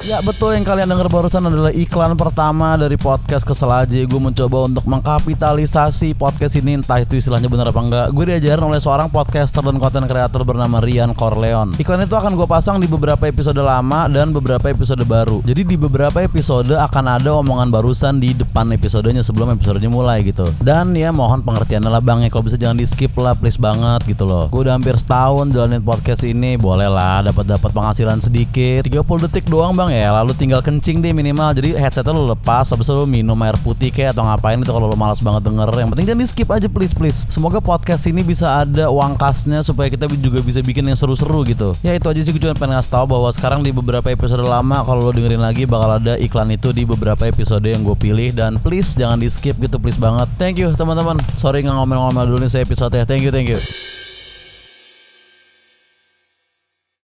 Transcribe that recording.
Ya betul yang kalian dengar barusan adalah iklan pertama dari podcast Kesel aja. Gue mencoba untuk mengkapitalisasi podcast ini Entah itu istilahnya benar apa enggak. Gue diajarin oleh seorang podcaster dan content creator bernama Rian Corleon Iklan itu akan gue pasang di beberapa episode lama dan beberapa episode baru. Jadi di beberapa episode akan ada omongan barusan di depan episodenya sebelum episodenya mulai gitu. Dan ya mohon pengertiannya lah bang ya. Kalau bisa jangan di skip lah please banget gitu loh. Gue udah hampir setahun jalanin podcast ini. Boleh lah dapat dapat penghasilan sedikit. 30 detik doang bang ya lalu tinggal kencing deh minimal. Jadi headsetnya lo lepas habis itu lo minum air putih kayak atau ngapain itu kalau lo malas banget denger. Yang penting jangan di skip aja please please. Semoga podcast ini bisa ada uang kasnya supaya kita juga bisa bikin yang seru-seru gitu. Ya itu aja sih gue cuma pengen ngasih tau bahwa sekarang di beberapa episode lama kalau lo dengerin lagi bakal ada iklan itu di beberapa episode yang gue pilih. Dan please jangan di skip gitu please banget. Thank you teman-teman. Sorry nggak ngomel-ngomel dulu nih saya episode ya thank you thank you